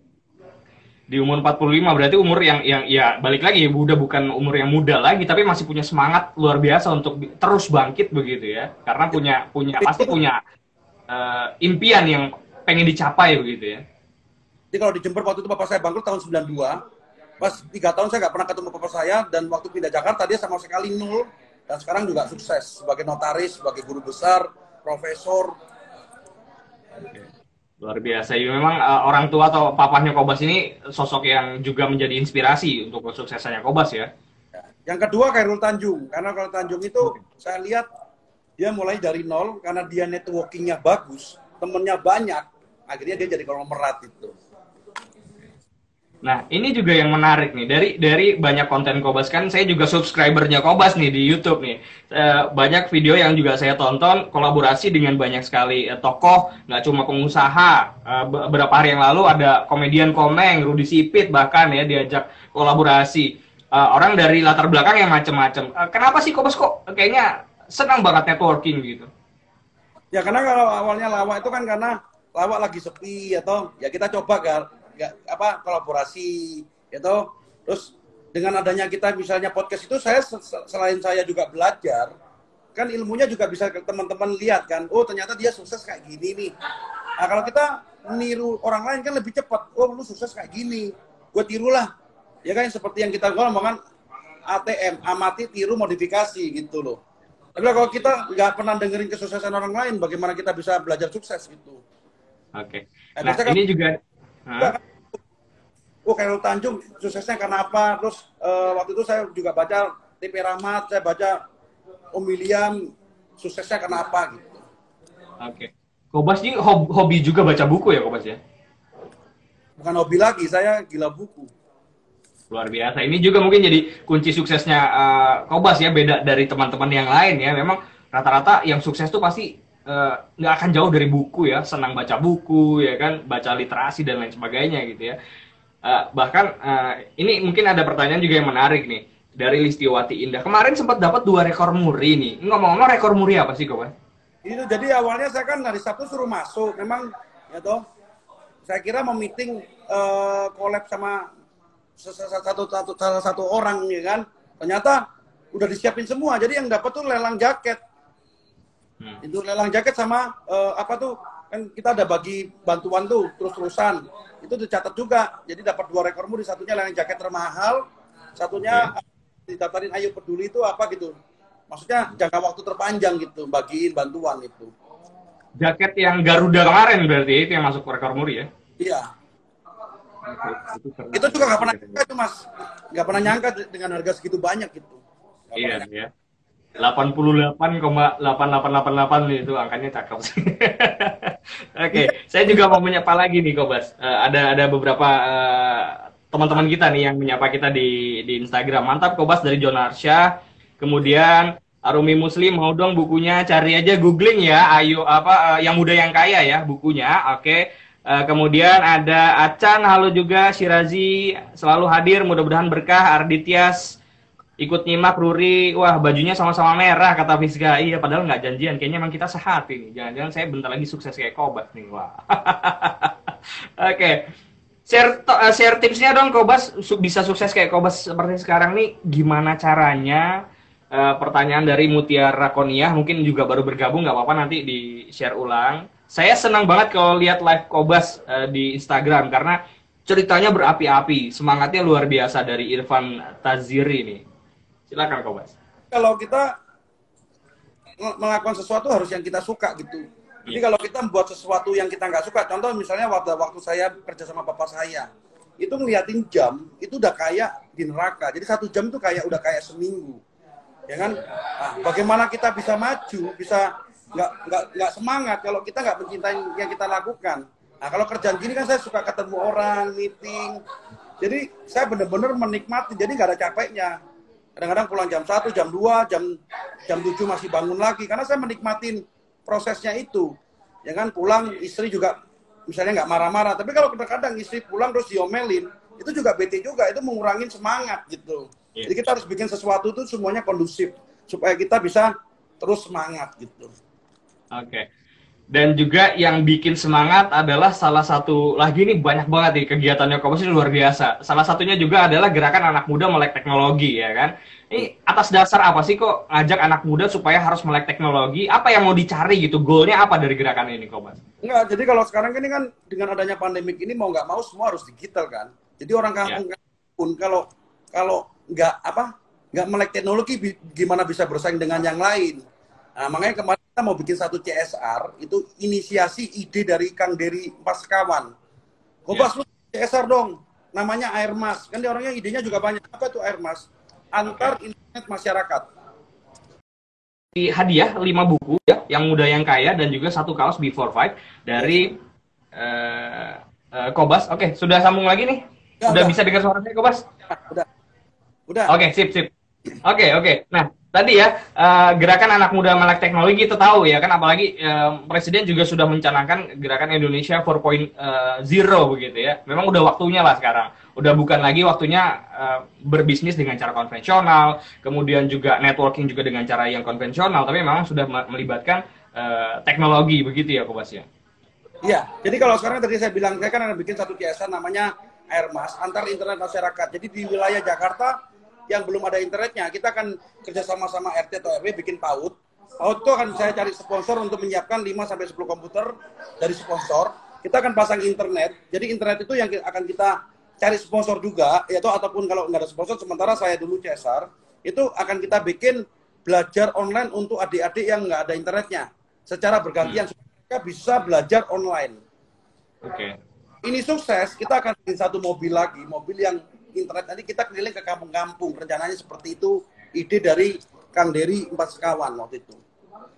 di umur 45 berarti umur yang yang ya balik lagi udah bukan umur yang muda lagi tapi masih punya semangat luar biasa untuk terus bangkit begitu ya karena punya punya pasti punya uh, impian yang pengen dicapai begitu ya. Jadi kalau di Jember waktu itu bapak saya bangkrut tahun 92, pas tiga tahun saya nggak pernah ketemu bapak saya dan waktu pindah Jakarta dia sama sekali nol dan sekarang juga sukses sebagai notaris, sebagai guru besar, profesor. Luar biasa. Ya, memang uh, orang tua atau papahnya Kobas ini sosok yang juga menjadi inspirasi untuk kesuksesannya Kobas ya. Yang kedua Kairul Tanjung. Karena Kairul Tanjung itu saya lihat dia mulai dari nol karena dia networkingnya bagus, temennya banyak, akhirnya dia jadi konglomerat itu. Nah, ini juga yang menarik nih dari dari banyak konten Kobas kan saya juga subscribernya Kobas nih di YouTube nih. Eh, banyak video yang juga saya tonton kolaborasi dengan banyak sekali eh, tokoh, nggak cuma pengusaha. Eh, beberapa hari yang lalu ada komedian Komeng, Rudi Sipit bahkan ya diajak kolaborasi. Eh, orang dari latar belakang yang macam-macam. Eh, kenapa sih Kobas kok kayaknya senang banget networking gitu? Ya karena kalau awalnya lawak itu kan karena lawak lagi sepi atau ya kita coba kan nggak apa kolaborasi itu terus dengan adanya kita misalnya podcast itu saya selain saya juga belajar kan ilmunya juga bisa teman-teman lihat kan oh ternyata dia sukses kayak gini nih. Nah kalau kita niru orang lain kan lebih cepat oh lu sukses kayak gini gue tirulah. Ya kan seperti yang kita ngomong kan ATM amati tiru modifikasi gitu loh. Tapi kalau kita nggak pernah dengerin kesuksesan orang lain bagaimana kita bisa belajar sukses gitu. Oke. Okay. nah, nah ini juga Oh, Khairul Tanjung suksesnya karena apa? Terus uh, waktu itu saya juga baca TP Rahmat, saya baca Om William suksesnya karena apa gitu. Oke. Okay. Kobas ini hobi juga baca buku ya Kobas ya? Bukan hobi lagi, saya gila buku. Luar biasa. Ini juga mungkin jadi kunci suksesnya uh, Kobas ya, beda dari teman-teman yang lain ya. Memang rata-rata yang sukses tuh pasti nggak uh, akan jauh dari buku ya. Senang baca buku ya kan? Baca literasi dan lain sebagainya gitu ya. Uh, bahkan uh, ini mungkin ada pertanyaan juga yang menarik nih dari Listiwati Indah. Kemarin sempat dapat dua rekor muri nih. Ngomong-ngomong rekor muri apa sih kawan? Itu jadi awalnya saya kan hari Sabtu suruh masuk. Memang ya toh saya kira mau meeting uh, sama satu, satu salah satu orang ya kan? Ternyata udah disiapin semua. Jadi yang dapat tuh lelang jaket Hmm. Itu lelang jaket sama uh, apa tuh kan kita ada bagi bantuan tuh terus-terusan. Itu dicatat juga. Jadi dapat dua rekor muri, satunya lelang jaket termahal, satunya okay. didaftarin Ayo Peduli itu apa gitu. Maksudnya jangka waktu terpanjang gitu bagiin bantuan itu. Jaket yang Garuda kemarin berarti itu yang masuk rekor muri ya? Iya. Itu, itu juga nggak pernah nyangka itu mas, nggak pernah nyangka dengan harga segitu banyak gitu. Gak iya, iya. 88,8888 itu angkanya cakep sih. Oke, okay. saya juga mau menyapa lagi nih Kobas. Uh, ada ada beberapa uh, teman-teman kita nih yang menyapa kita di di Instagram. Mantap Kobas dari John Arsya. Kemudian Arumi Muslim mau dong bukunya cari aja googling ya. Ayo apa uh, yang muda yang kaya ya bukunya. Oke. Okay. Uh, kemudian ada Acan, halo juga Shirazi selalu hadir, mudah-mudahan berkah. Ardityas, ikut nyimak Ruri, wah bajunya sama-sama merah kata Fiska. Iya, padahal nggak janjian. Kayaknya emang kita sehat ini. Jangan-jangan saya bentar lagi sukses kayak Kobas nih, wah. Oke. Okay. Share, uh, share tipsnya dong Kobas bisa sukses kayak Kobas seperti sekarang nih gimana caranya uh, pertanyaan dari Mutiara Konia mungkin juga baru bergabung nggak apa-apa nanti di share ulang saya senang banget kalau lihat live Kobas uh, di Instagram karena ceritanya berapi-api semangatnya luar biasa dari Irfan Taziri nih Silakan Kobas. Kalau kita melakukan sesuatu harus yang kita suka gitu. Jadi iya. kalau kita membuat sesuatu yang kita nggak suka, contoh misalnya waktu waktu saya kerja sama bapak saya, itu ngeliatin jam, itu udah kayak di neraka. Jadi satu jam itu kayak udah kayak seminggu, ya kan? Nah, bagaimana kita bisa maju, bisa nggak nggak nggak semangat kalau kita nggak mencintai yang kita lakukan. Nah kalau kerjaan gini kan saya suka ketemu orang, meeting, jadi saya benar-benar menikmati, jadi nggak ada capeknya kadang-kadang pulang jam 1, jam 2, jam jam 7 masih bangun lagi karena saya menikmatin prosesnya itu. Ya kan pulang istri juga misalnya nggak marah-marah, tapi kalau kadang-kadang istri pulang terus diomelin, itu juga bete juga, itu mengurangin semangat gitu. Yeah. Jadi kita harus bikin sesuatu itu semuanya kondusif supaya kita bisa terus semangat gitu. Oke. Okay. Dan juga yang bikin semangat adalah salah satu lagi ini banyak banget nih kegiatannya Kompas ini luar biasa. Salah satunya juga adalah gerakan anak muda melek teknologi ya kan. Ini atas dasar apa sih kok ngajak anak muda supaya harus melek teknologi? Apa yang mau dicari gitu? Goalnya apa dari gerakan ini Kompas? Enggak, jadi kalau sekarang ini kan dengan adanya pandemik ini mau nggak mau semua harus digital kan. Jadi orang kampung ya. pun kalau kalau nggak apa nggak melek teknologi gimana bisa bersaing dengan yang lain. Nah, makanya kemarin kita mau bikin satu CSR, itu inisiasi ide dari Kang Dery Paskawan. Kobas, yeah. lu CSR dong, namanya Air Mas. Kan dia orangnya idenya juga banyak. Apa itu Air Mas? Antar okay. internet masyarakat. Di hadiah lima buku ya, yang muda yang kaya dan juga satu kaos Before Five dari uh, uh, Kobas. Oke, okay, sudah sambung lagi nih. Udah, udah bisa dengar suara saya, Kobas? Udah. Udah. Oke, sip, sip. Oke, oke. Nah, tadi ya uh, gerakan anak muda melek teknologi kita tahu ya kan apalagi uh, presiden juga sudah mencanangkan gerakan Indonesia 4.0 begitu ya. Memang udah waktunya lah sekarang. Udah bukan lagi waktunya uh, berbisnis dengan cara konvensional, kemudian juga networking juga dengan cara yang konvensional, tapi memang sudah melibatkan uh, teknologi begitu ya, Kobas ya. Iya, jadi kalau sekarang tadi saya bilang saya kan ada bikin satu kiasan namanya Airmas antar internet masyarakat. Jadi di wilayah Jakarta yang belum ada internetnya, kita akan kerjasama sama RT atau RW bikin PAUD. PAUD itu akan saya cari sponsor untuk menyiapkan 5 sampai 10 komputer dari sponsor. Kita akan pasang internet. Jadi internet itu yang akan kita cari sponsor juga, yaitu ataupun kalau nggak ada sponsor, sementara saya dulu Cesar, itu akan kita bikin belajar online untuk adik-adik yang nggak ada internetnya. Secara bergantian, hmm. mereka bisa belajar online. Oke. Okay. Ini sukses, kita akan bikin satu mobil lagi, mobil yang internet nanti kita keliling ke kampung-kampung. Rencananya seperti itu. Ide dari Kang Dery empat sekawan waktu itu.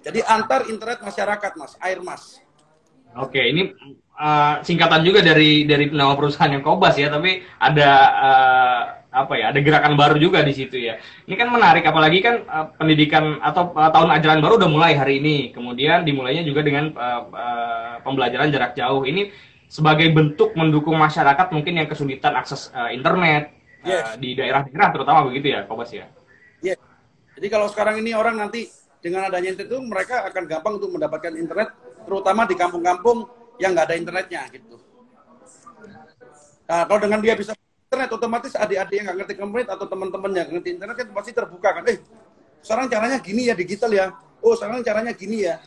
Jadi antar internet masyarakat mas. Air mas. Oke ini uh, singkatan juga dari dari nama perusahaan yang Kobas ya tapi ada uh, apa ya ada gerakan baru juga di situ ya. Ini kan menarik apalagi kan uh, pendidikan atau uh, tahun ajaran baru udah mulai hari ini. Kemudian dimulainya juga dengan uh, uh, pembelajaran jarak jauh. Ini sebagai bentuk mendukung masyarakat mungkin yang kesulitan akses uh, internet eh, yes. uh, di daerah-daerah terutama begitu ya, Kobas ya. Iya. Yeah. Jadi kalau sekarang ini orang nanti dengan adanya internet itu mereka akan gampang untuk mendapatkan internet, terutama di kampung-kampung yang nggak ada internetnya gitu. Nah, kalau dengan dia bisa internet, otomatis adik-adik yang nggak ngerti internet atau teman-teman yang ngerti internet kan pasti terbuka kan. Eh, sekarang caranya gini ya digital ya. Oh, sekarang caranya gini ya.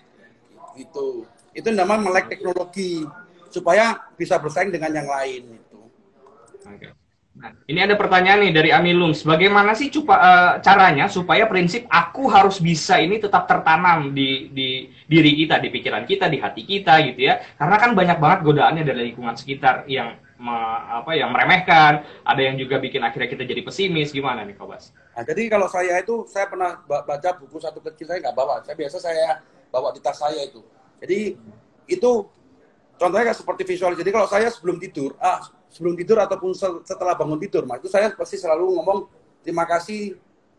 Gitu. Itu namanya melek teknologi supaya bisa bersaing dengan yang lain itu. Oke. Nah, ini ada pertanyaan nih dari Amilum. Bagaimana sih cupa, uh, caranya supaya prinsip aku harus bisa ini tetap tertanam di, di diri kita, di pikiran kita, di hati kita gitu ya? Karena kan banyak banget godaannya dari lingkungan sekitar yang me, apa yang meremehkan, ada yang juga bikin akhirnya kita jadi pesimis. Gimana nih, Kobas? Nah, jadi kalau saya itu saya pernah baca buku satu kecil saya nggak bawa. Saya biasa saya bawa di tas saya itu. Jadi itu contohnya kayak seperti visual. Jadi kalau saya sebelum tidur, ah sebelum tidur ataupun setelah bangun tidur, maka itu saya pasti selalu ngomong terima kasih.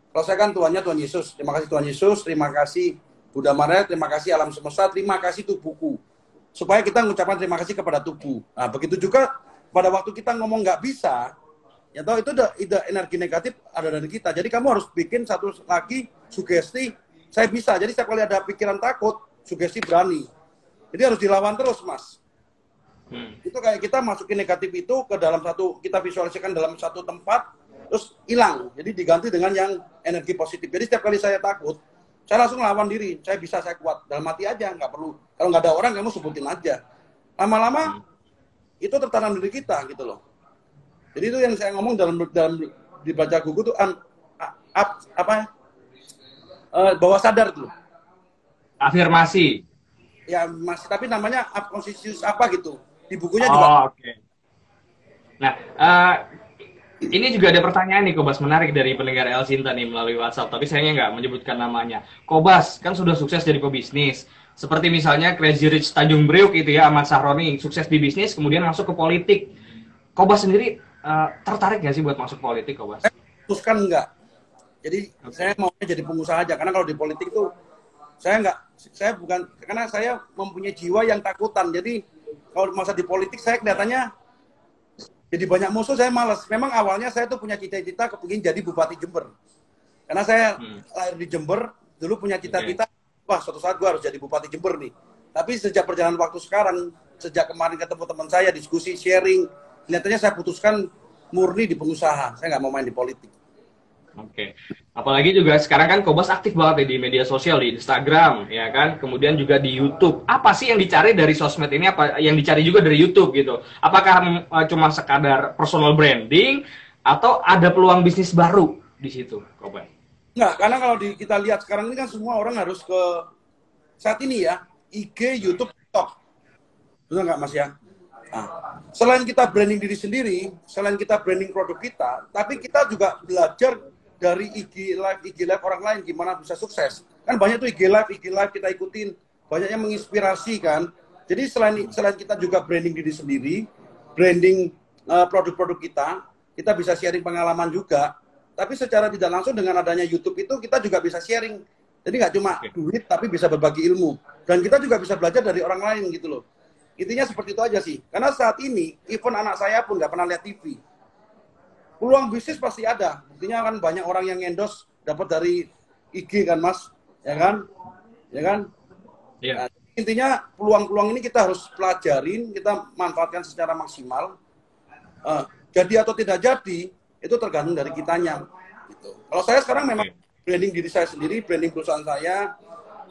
Kalau saya kan Tuhannya Tuhan Yesus, terima kasih Tuhan Yesus, terima kasih Buddha Maria, terima kasih alam semesta, terima kasih tubuhku. Supaya kita mengucapkan terima kasih kepada tubuh. Nah begitu juga pada waktu kita ngomong nggak bisa, ya tahu itu udah energi negatif ada dari kita. Jadi kamu harus bikin satu lagi sugesti, saya bisa. Jadi setiap kali ada pikiran takut, sugesti berani. Jadi harus dilawan terus, Mas. Hmm. Itu kayak kita masukin negatif itu ke dalam satu kita visualisasikan dalam satu tempat terus hilang. Jadi diganti dengan yang energi positif. Jadi setiap kali saya takut, saya langsung lawan diri. Saya bisa, saya kuat. Dalam mati aja, nggak perlu. Kalau nggak ada orang, kamu sebutin aja. Lama-lama hmm. itu tertanam diri kita gitu loh. Jadi itu yang saya ngomong dalam dalam dibaca buku tuh an, up, apa uh, bawah sadar tuh. Afirmasi. Ya masih tapi namanya up apa gitu di bukunya oh, juga. Oke. Okay. Nah, uh, ini juga ada pertanyaan nih Kobas menarik dari pendengar El Sinta nih melalui WhatsApp, tapi sayangnya nggak menyebutkan namanya. Kobas kan sudah sukses jadi pebisnis. Seperti misalnya Crazy Rich Tanjung Priuk itu ya, Ahmad Sahroni sukses di bisnis, kemudian masuk ke politik. Kobas sendiri uh, tertarik nggak sih buat masuk politik, Kobas? Teruskan enggak. Jadi okay. saya mau jadi pengusaha aja, karena kalau di politik itu saya nggak, saya bukan, karena saya mempunyai jiwa yang takutan. Jadi kalau masa di politik saya kelihatannya jadi banyak musuh saya malas. Memang awalnya saya tuh punya cita-cita kepingin jadi bupati Jember. Karena saya hmm. lahir di Jember, dulu punya cita-cita, okay. wah suatu saat gue harus jadi bupati Jember nih. Tapi sejak perjalanan waktu sekarang, sejak kemarin ketemu teman saya, diskusi, sharing, kelihatannya saya putuskan murni di pengusaha. Saya nggak mau main di politik. Oke. Apalagi juga sekarang kan Kobas aktif banget ya di media sosial di Instagram, ya kan? Kemudian juga di YouTube. Apa sih yang dicari dari sosmed ini? Apa yang dicari juga dari YouTube gitu? Apakah uh, cuma sekadar personal branding atau ada peluang bisnis baru di situ, Kobas? Enggak, karena kalau di, kita lihat sekarang ini kan semua orang harus ke saat ini ya, IG, YouTube, TikTok. Betul nggak Mas ya? Nah, selain kita branding diri sendiri, selain kita branding produk kita, tapi kita juga belajar dari IG live IG live orang lain gimana bisa sukses kan banyak tuh IG live IG live kita ikutin banyaknya menginspirasi kan jadi selain selain kita juga branding diri sendiri branding eh, produk-produk kita, kita bisa sharing pengalaman juga. Tapi secara tidak langsung dengan adanya YouTube itu kita juga bisa sharing. Jadi nggak cuma duit, tapi bisa berbagi ilmu. Dan kita juga bisa belajar dari orang lain gitu loh. Intinya seperti itu aja sih. Karena saat ini, even anak saya pun nggak pernah lihat TV. Peluang bisnis pasti ada. Buktinya kan banyak orang yang endorse dapat dari IG kan mas, ya kan, ya kan. Iya. Nah, intinya peluang-peluang ini kita harus pelajarin, kita manfaatkan secara maksimal. Eh, jadi atau tidak jadi itu tergantung dari kitanya. Gitu. Kalau saya sekarang memang branding diri saya sendiri, branding perusahaan saya,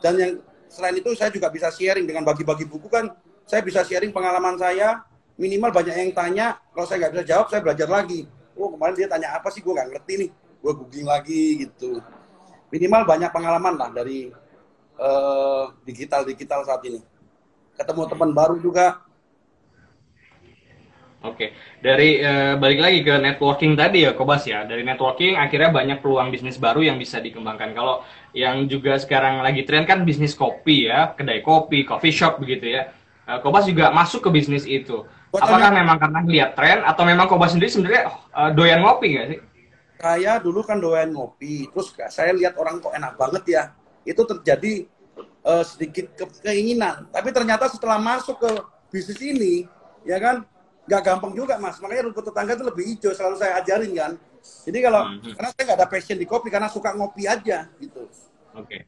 dan yang selain itu saya juga bisa sharing dengan bagi-bagi buku kan, saya bisa sharing pengalaman saya. Minimal banyak yang tanya, kalau saya nggak bisa jawab, saya belajar lagi. Oh kemarin dia tanya apa sih, gue nggak ngerti nih, gue googling lagi gitu. Minimal banyak pengalaman lah dari eh, digital digital saat ini. Ketemu teman baru juga, Oke, dari eh, balik lagi ke networking tadi ya, Kobas ya. Dari networking akhirnya banyak peluang bisnis baru yang bisa dikembangkan. Kalau yang juga sekarang lagi tren kan bisnis kopi ya, kedai kopi, coffee shop begitu ya. Eh, Kobas juga masuk ke bisnis itu. Buat Apakah memang karena lihat tren atau memang Kobas sendiri sebenarnya eh, doyan ngopi nggak sih? saya dulu kan doyan ngopi, terus saya lihat orang kok enak banget ya. Itu terjadi eh, sedikit ke- keinginan. Tapi ternyata setelah masuk ke bisnis ini, ya kan, nggak gampang juga mas. Makanya rumput tetangga itu lebih hijau, selalu saya ajarin kan. Jadi kalau, Mhm. karena saya nggak ada passion di kopi, karena suka ngopi aja gitu. Oke.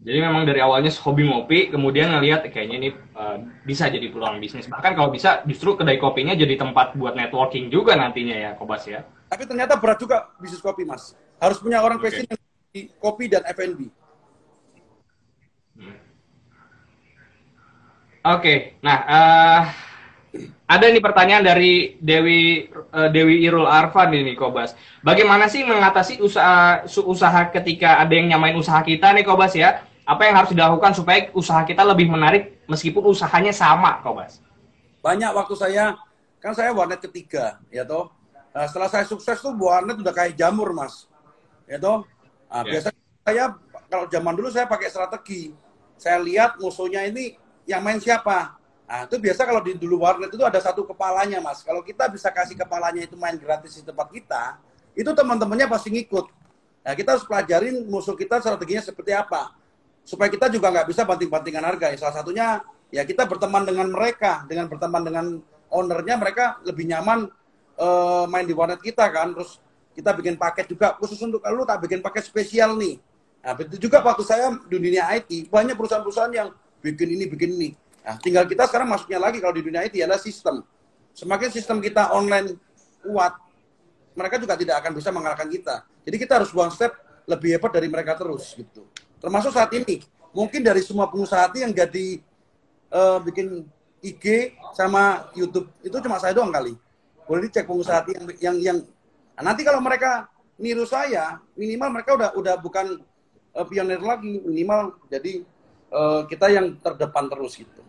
Jadi memang dari awalnya hobi ngopi, kemudian ngelihat kayaknya ini eh, bisa jadi peluang bisnis. Bahkan kalau bisa justru kedai kopinya jadi tempat buat networking juga nantinya ya, Kobas ya. Tapi ternyata berat juga bisnis kopi mas. Harus punya orang passion di kopi dan F&B. Oke, nah eh, ada nih pertanyaan dari Dewi eh, Dewi Irul Arfan ini Kobas. Bagaimana sih mengatasi usaha usaha ketika ada yang nyamain usaha kita nih Kobas ya? Apa yang harus dilakukan supaya usaha kita lebih menarik meskipun usahanya sama Kobas? banyak waktu saya kan saya warnet ketiga ya toh. Nah, setelah saya sukses tuh warnet udah kayak jamur mas. Ya toh. Nah, Ya. biasanya saya kalau zaman dulu saya pakai strategi. Saya lihat musuhnya ini yang main siapa. Nah itu biasa kalau di dulu warnet itu ada satu kepalanya mas. Kalau kita bisa kasih kepalanya itu main gratis di tempat kita itu teman-temannya pasti ngikut. Nah kita harus pelajarin musuh kita strateginya seperti apa supaya kita juga nggak bisa banting-bantingan harga. Ya, Salah satunya ya kita berteman dengan mereka, dengan berteman dengan ownernya mereka lebih nyaman eh, main di warnet kita kan. Terus kita bikin paket juga khusus untuk lu tak bikin paket spesial nih. Nah, begitu juga waktu saya di dunia IT, banyak perusahaan-perusahaan yang bikin ini, bikin ini. Nah, tinggal kita sekarang masuknya lagi kalau di dunia IT adalah sistem. Semakin sistem kita online kuat, mereka juga tidak akan bisa mengalahkan kita. Jadi kita harus one step lebih hebat dari mereka terus gitu. Termasuk saat ini, mungkin dari semua pengusaha yang jadi eh, bikin IG sama YouTube itu cuma saya doang kali. Boleh dicek pengusaha yang yang, yang Nah, nanti kalau mereka niru saya, minimal mereka udah udah bukan eh, pionir lagi, minimal jadi eh, kita yang terdepan terus gitu.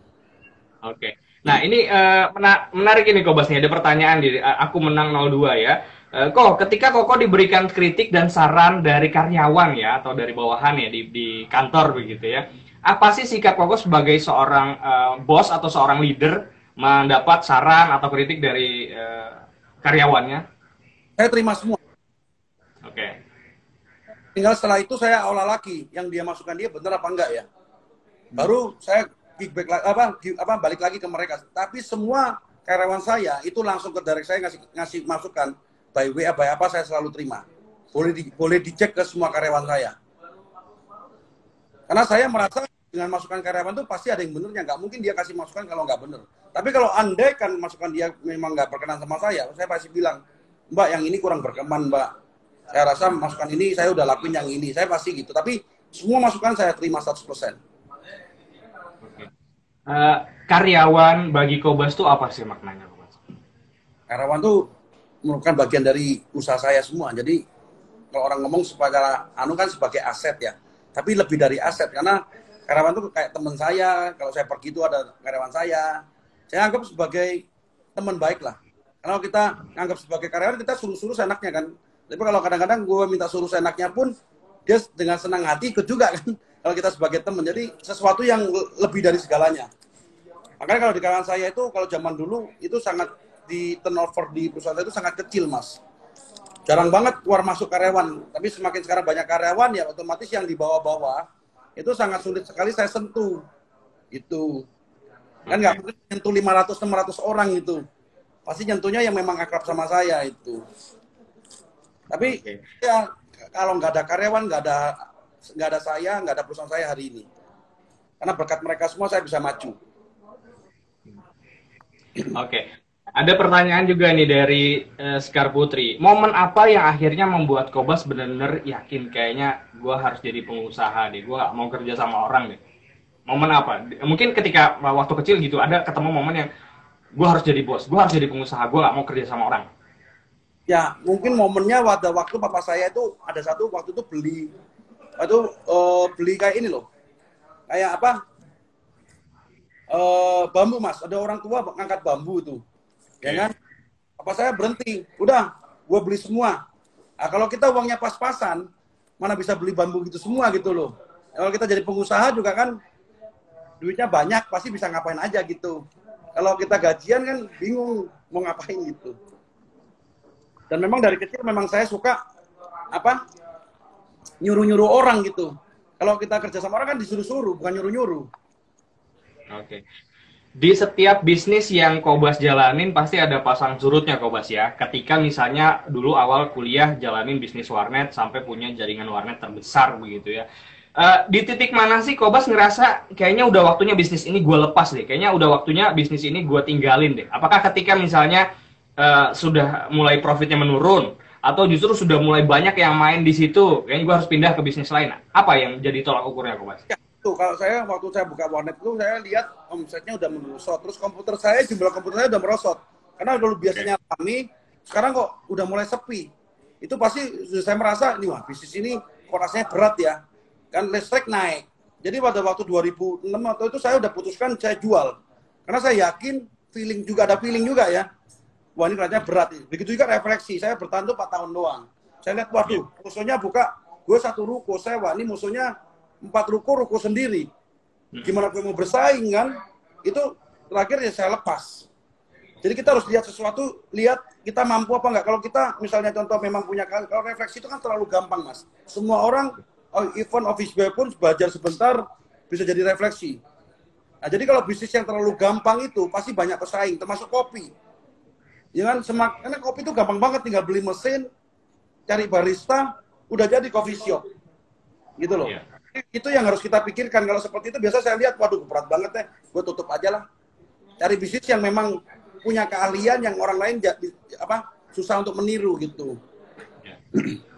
Oke. Nah, ini mena- menarik ini Kobas nih. Ada pertanyaan di aku menang 02 ya. Eh, kok ketika Koko diberikan kritik dan saran dari karyawan ya atau dari bawahan ya di, di kantor begitu ya. Apa sih sikap Koko sebagai seorang eh, bos atau seorang leader mendapat saran atau kritik dari eh, karyawannya? Saya terima semua. Oke. Tinggal setelah itu saya olah lagi yang dia masukkan dia benar apa enggak ya. Baru saya kickback la- apa apa balik lagi ke mereka. Tapi semua karyawan saya itu langsung ke direct saya ngasih ngasih masukan by WA by apa saya selalu terima. Boleh di, boleh dicek ke semua karyawan saya. Karena saya merasa dengan masukan karyawan itu pasti ada yang benernya. Nggak mungkin dia kasih masukan kalau nggak bener. Tapi kalau andai kan masukan dia memang nggak berkenan sama saya, saya pasti bilang, Mbak yang ini kurang berkenan Mbak. Saya rasa masukan ini saya udah lakuin yang ini. Saya pasti gitu. Tapi semua masukan saya terima 100%. Oke. Eh, karyawan bagi Kobas tuh apa sih maknanya Kobas? Karyawan tuh merupakan bagian dari usaha saya semua. Jadi kalau orang ngomong sebagai anu kan sebagai aset ya. Tapi lebih dari aset karena karyawan tuh kayak teman saya. Kalau saya pergi itu ada karyawan saya. Saya anggap sebagai teman baik lah. Kalau kita anggap sebagai karyawan kita suruh-suruh seenaknya kan. Tapi kalau kadang-kadang gue minta suruh seenaknya pun dia dengan senang hati ikut juga kan. Kalau kita sebagai teman. Jadi sesuatu yang lebih dari segalanya. Makanya kalau di kalangan saya itu kalau zaman dulu itu sangat di turnover di perusahaan itu sangat kecil mas. Jarang banget keluar masuk karyawan. Tapi semakin sekarang banyak karyawan ya otomatis yang di bawah-bawah itu sangat sulit sekali saya sentuh. Itu kan nggak mungkin nyentuh 500 600 orang itu. Pasti nyentuhnya yang memang akrab sama saya itu. Tapi okay. ya kalau nggak ada karyawan, nggak ada nggak ada saya, nggak ada perusahaan saya hari ini. Karena berkat mereka semua saya bisa maju. Oke. Okay. Ada pertanyaan juga nih dari uh, Putri. Momen apa yang akhirnya membuat Kobas benar-benar yakin kayaknya gue harus jadi pengusaha deh. Gue mau kerja sama orang deh. Momen apa? Mungkin ketika waktu kecil gitu ada ketemu momen yang gue harus jadi bos, gue harus jadi pengusaha, gue gak mau kerja sama orang. Ya mungkin momennya pada waktu papa saya itu ada satu waktu itu beli itu uh, beli kayak ini loh, kayak apa? Uh, bambu mas, ada orang tua ngangkat bambu tuh ya kan? Apa saya berhenti, udah, gue beli semua. Nah, kalau kita uangnya pas-pasan, mana bisa beli bambu gitu semua gitu loh. Kalau kita jadi pengusaha juga kan duitnya banyak, pasti bisa ngapain aja gitu. Kalau kita gajian kan bingung mau ngapain gitu. Dan memang dari kecil memang saya suka apa nyuruh-nyuruh orang gitu. Kalau kita kerja sama orang kan disuruh-suruh, bukan nyuruh-nyuruh. Oke. Okay di setiap bisnis yang Kobas jalanin pasti ada pasang surutnya Kobas ya. Ketika misalnya dulu awal kuliah jalanin bisnis warnet sampai punya jaringan warnet terbesar begitu ya. Uh, di titik mana sih Kobas ngerasa kayaknya udah waktunya bisnis ini gue lepas deh. Kayaknya udah waktunya bisnis ini gue tinggalin deh. Apakah ketika misalnya uh, sudah mulai profitnya menurun atau justru sudah mulai banyak yang main di situ, kayaknya gue harus pindah ke bisnis lain. Apa yang jadi tolak ukurnya Kobas? Ya Tuh, kalau saya waktu saya buka warnet itu saya lihat omsetnya udah merosot. Terus komputer saya jumlah komputer saya udah merosot. Karena dulu biasanya kami, sekarang kok udah mulai sepi. Itu pasti saya merasa, ini wah bisnis ini kok rasanya berat ya. Kan listrik naik. Jadi pada waktu 2006 atau itu saya udah putuskan saya jual. Karena saya yakin feeling juga ada feeling juga ya. Wah ini rasanya berat. Begitu juga refleksi. Saya bertahan tuh 4 tahun doang. Saya lihat, waduh, musuhnya buka, gue satu ruko, saya wah ini musuhnya empat ruko ruko sendiri. Hmm. gimana gue mau bersaing kan? Itu terakhir ya saya lepas. Jadi kita harus lihat sesuatu lihat kita mampu apa enggak. Kalau kita misalnya contoh memang punya kalau refleksi itu kan terlalu gampang mas. Semua orang oh, even office boy pun belajar sebentar bisa jadi refleksi. Nah jadi kalau bisnis yang terlalu gampang itu pasti banyak pesaing termasuk kopi. Ya kan? Semak karena kopi itu gampang banget tinggal beli mesin cari barista udah jadi coffee shop. Gitu loh. Yeah itu yang harus kita pikirkan. Kalau seperti itu biasa saya lihat waduh berat banget deh gue tutup aja lah. Cari bisnis yang memang punya keahlian yang orang lain apa susah untuk meniru gitu.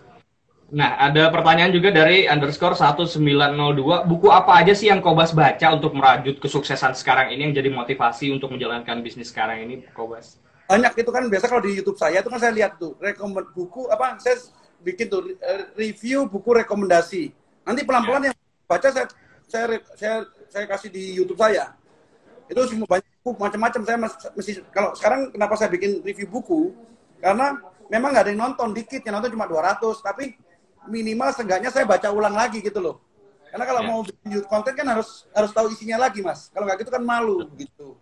Nah, ada pertanyaan juga dari underscore 1902. Buku apa aja sih yang Kobas baca untuk merajut kesuksesan sekarang ini yang jadi motivasi untuk menjalankan bisnis sekarang ini, Kobas? Banyak itu kan biasa kalau di YouTube saya itu kan saya lihat tuh rekomend buku apa saya bikin tuh review buku rekomendasi Nanti pelan-pelan ya. yang baca saya saya saya saya kasih di YouTube saya. Itu semua banyak buku macam-macam saya mesti kalau sekarang kenapa saya bikin review buku? Karena memang nggak ada yang nonton dikit, yang nonton cuma 200, tapi minimal seenggaknya saya baca ulang lagi gitu loh. Karena kalau yeah. mau bikin konten kan harus harus tahu isinya lagi, Mas. Kalau nggak gitu kan malu gitu.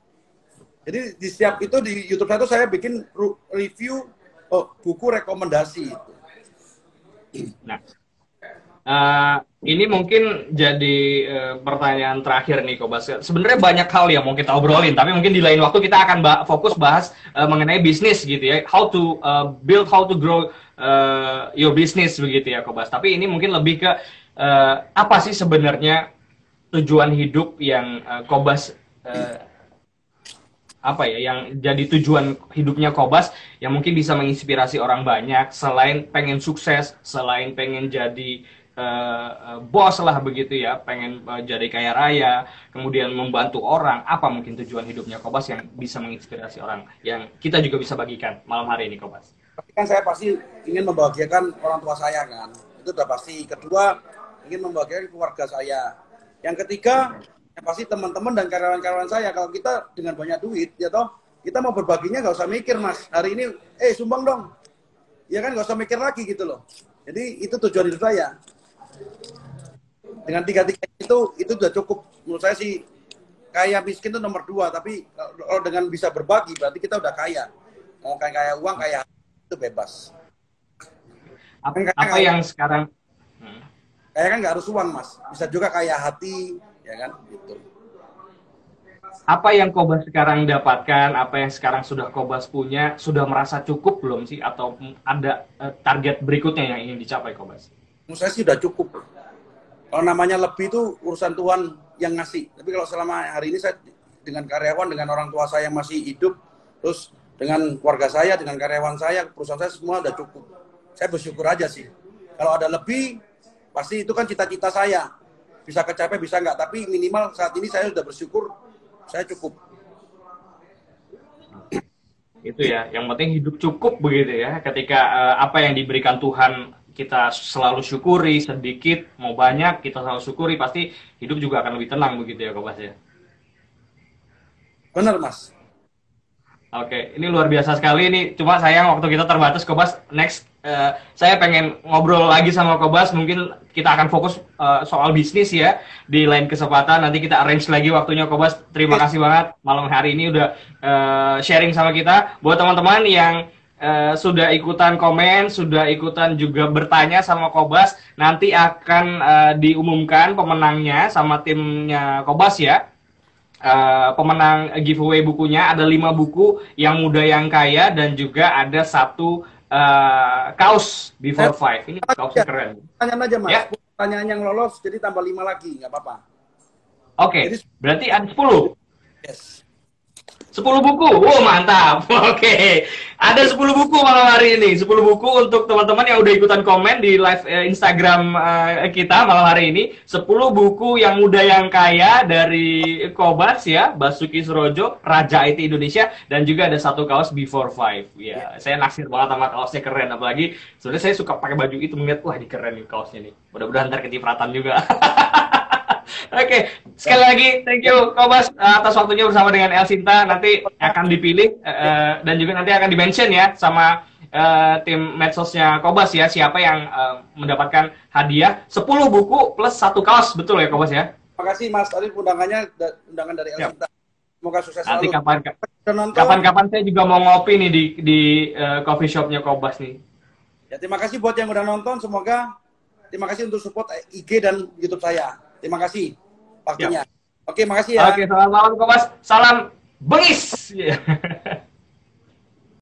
Jadi di setiap itu di YouTube saya itu saya bikin review oh, buku rekomendasi itu. Nah, Uh, ini mungkin jadi uh, pertanyaan terakhir nih Kobas. Sebenarnya banyak hal yang mau kita obrolin, tapi mungkin di lain waktu kita akan ba fokus bahas uh, mengenai bisnis gitu ya. How to uh, build, how to grow uh, your business begitu ya Kobas. Tapi ini mungkin lebih ke uh, apa sih sebenarnya tujuan hidup yang uh, Kobas uh, apa ya yang jadi tujuan hidupnya Kobas yang mungkin bisa menginspirasi orang banyak selain pengen sukses, selain pengen jadi uh, bos lah begitu ya, pengen uh, jadi kaya raya, kemudian membantu orang, apa mungkin tujuan hidupnya Kobas yang bisa menginspirasi orang, yang kita juga bisa bagikan malam hari ini Kobas? Kan saya pasti ingin membahagiakan orang tua saya kan, itu udah pasti. Kedua, ingin membahagiakan keluarga saya. Yang ketiga, yang pasti teman-teman dan karyawan-karyawan saya, kalau kita dengan banyak duit, ya toh, kita mau berbaginya nggak usah mikir mas. Hari ini, eh sumbang dong. Ya kan nggak usah mikir lagi gitu loh. Jadi itu tujuan hidup saya dengan tiga tiga itu itu sudah cukup menurut saya sih kaya miskin itu nomor dua, tapi kalau dengan bisa berbagi berarti kita udah kaya. Mau kaya kaya uang, kaya itu bebas. Apa, kan apa yang sekarang? Hmm. Kaya kan nggak harus uang mas, bisa juga kaya hati, ya kan? Gitu. Apa yang Kobas sekarang dapatkan, apa yang sekarang sudah Kobas punya, sudah merasa cukup belum sih? Atau ada uh, target berikutnya yang ingin dicapai Kobas? Menurut saya sih sudah cukup. Kalau namanya lebih itu urusan Tuhan yang ngasih. Tapi kalau selama hari ini saya dengan karyawan, dengan orang tua saya masih hidup, terus dengan keluarga saya, dengan karyawan saya, perusahaan saya semua sudah cukup. Saya bersyukur aja sih. Kalau ada lebih, pasti itu kan cita-cita saya. Bisa kecapai, bisa enggak. Tapi minimal saat ini saya sudah bersyukur, saya cukup. Itu ya, yang penting hidup cukup begitu ya. Ketika uh, apa yang diberikan Tuhan kita selalu syukuri sedikit mau banyak kita selalu syukuri pasti hidup juga akan lebih tenang begitu ya Kobas ya benar mas Oke, ini luar biasa sekali. Ini cuma sayang waktu kita terbatas, Kobas. Next, uh, saya pengen ngobrol lagi sama Kobas. Mungkin kita akan fokus uh, soal bisnis ya di lain kesempatan. Nanti kita arrange lagi waktunya, Kobas. Terima kasih banget malam hari ini udah uh, sharing sama kita. Buat teman-teman yang uh, sudah ikutan komen, sudah ikutan juga bertanya sama Kobas. Nanti akan uh, diumumkan pemenangnya sama timnya Kobas ya. Uh, pemenang giveaway bukunya ada lima buku yang muda yang kaya dan juga ada satu uh, kaos before five ini kaosnya keren. Tanya aja mas, ya. pertanyaan yang lolos jadi tambah lima lagi nggak apa-apa. Oke, okay. berarti ada sepuluh. Yes. 10 buku. Wow, mantap. Oke. Okay. Ada 10 buku malam hari ini. 10 buku untuk teman-teman yang udah ikutan komen di live eh, Instagram eh, kita malam hari ini. 10 buku yang muda yang kaya dari Kobas ya, Basuki Surojo, Raja IT Indonesia dan juga ada satu kaos Before Five. Ya, yeah. saya naksir banget sama kaosnya keren apalagi sebenarnya saya suka pakai baju itu melihat wah ini keren nih kaosnya nih. Mudah-mudahan ntar kecipratan juga. Oke, okay. sekali lagi thank you Kobas atas waktunya bersama dengan El Sinta. Nanti akan dipilih uh, dan juga nanti akan dimention ya sama uh, tim medsosnya Kobas ya siapa yang uh, mendapatkan hadiah 10 buku plus satu kaos betul ya Kobas ya. Terima kasih Mas tadi undangannya undangan dari El Sinta. Semoga sukses Nanti kapan kapan-kapan saya juga mau ngopi nih di di uh, coffee shopnya Kobas nih. Ya terima kasih buat yang udah nonton. Semoga terima kasih untuk support IG dan YouTube saya. Terima kasih waktunya. Ya. Oke, makasih ya. Oke, selamat malam Mas. Salam bengis.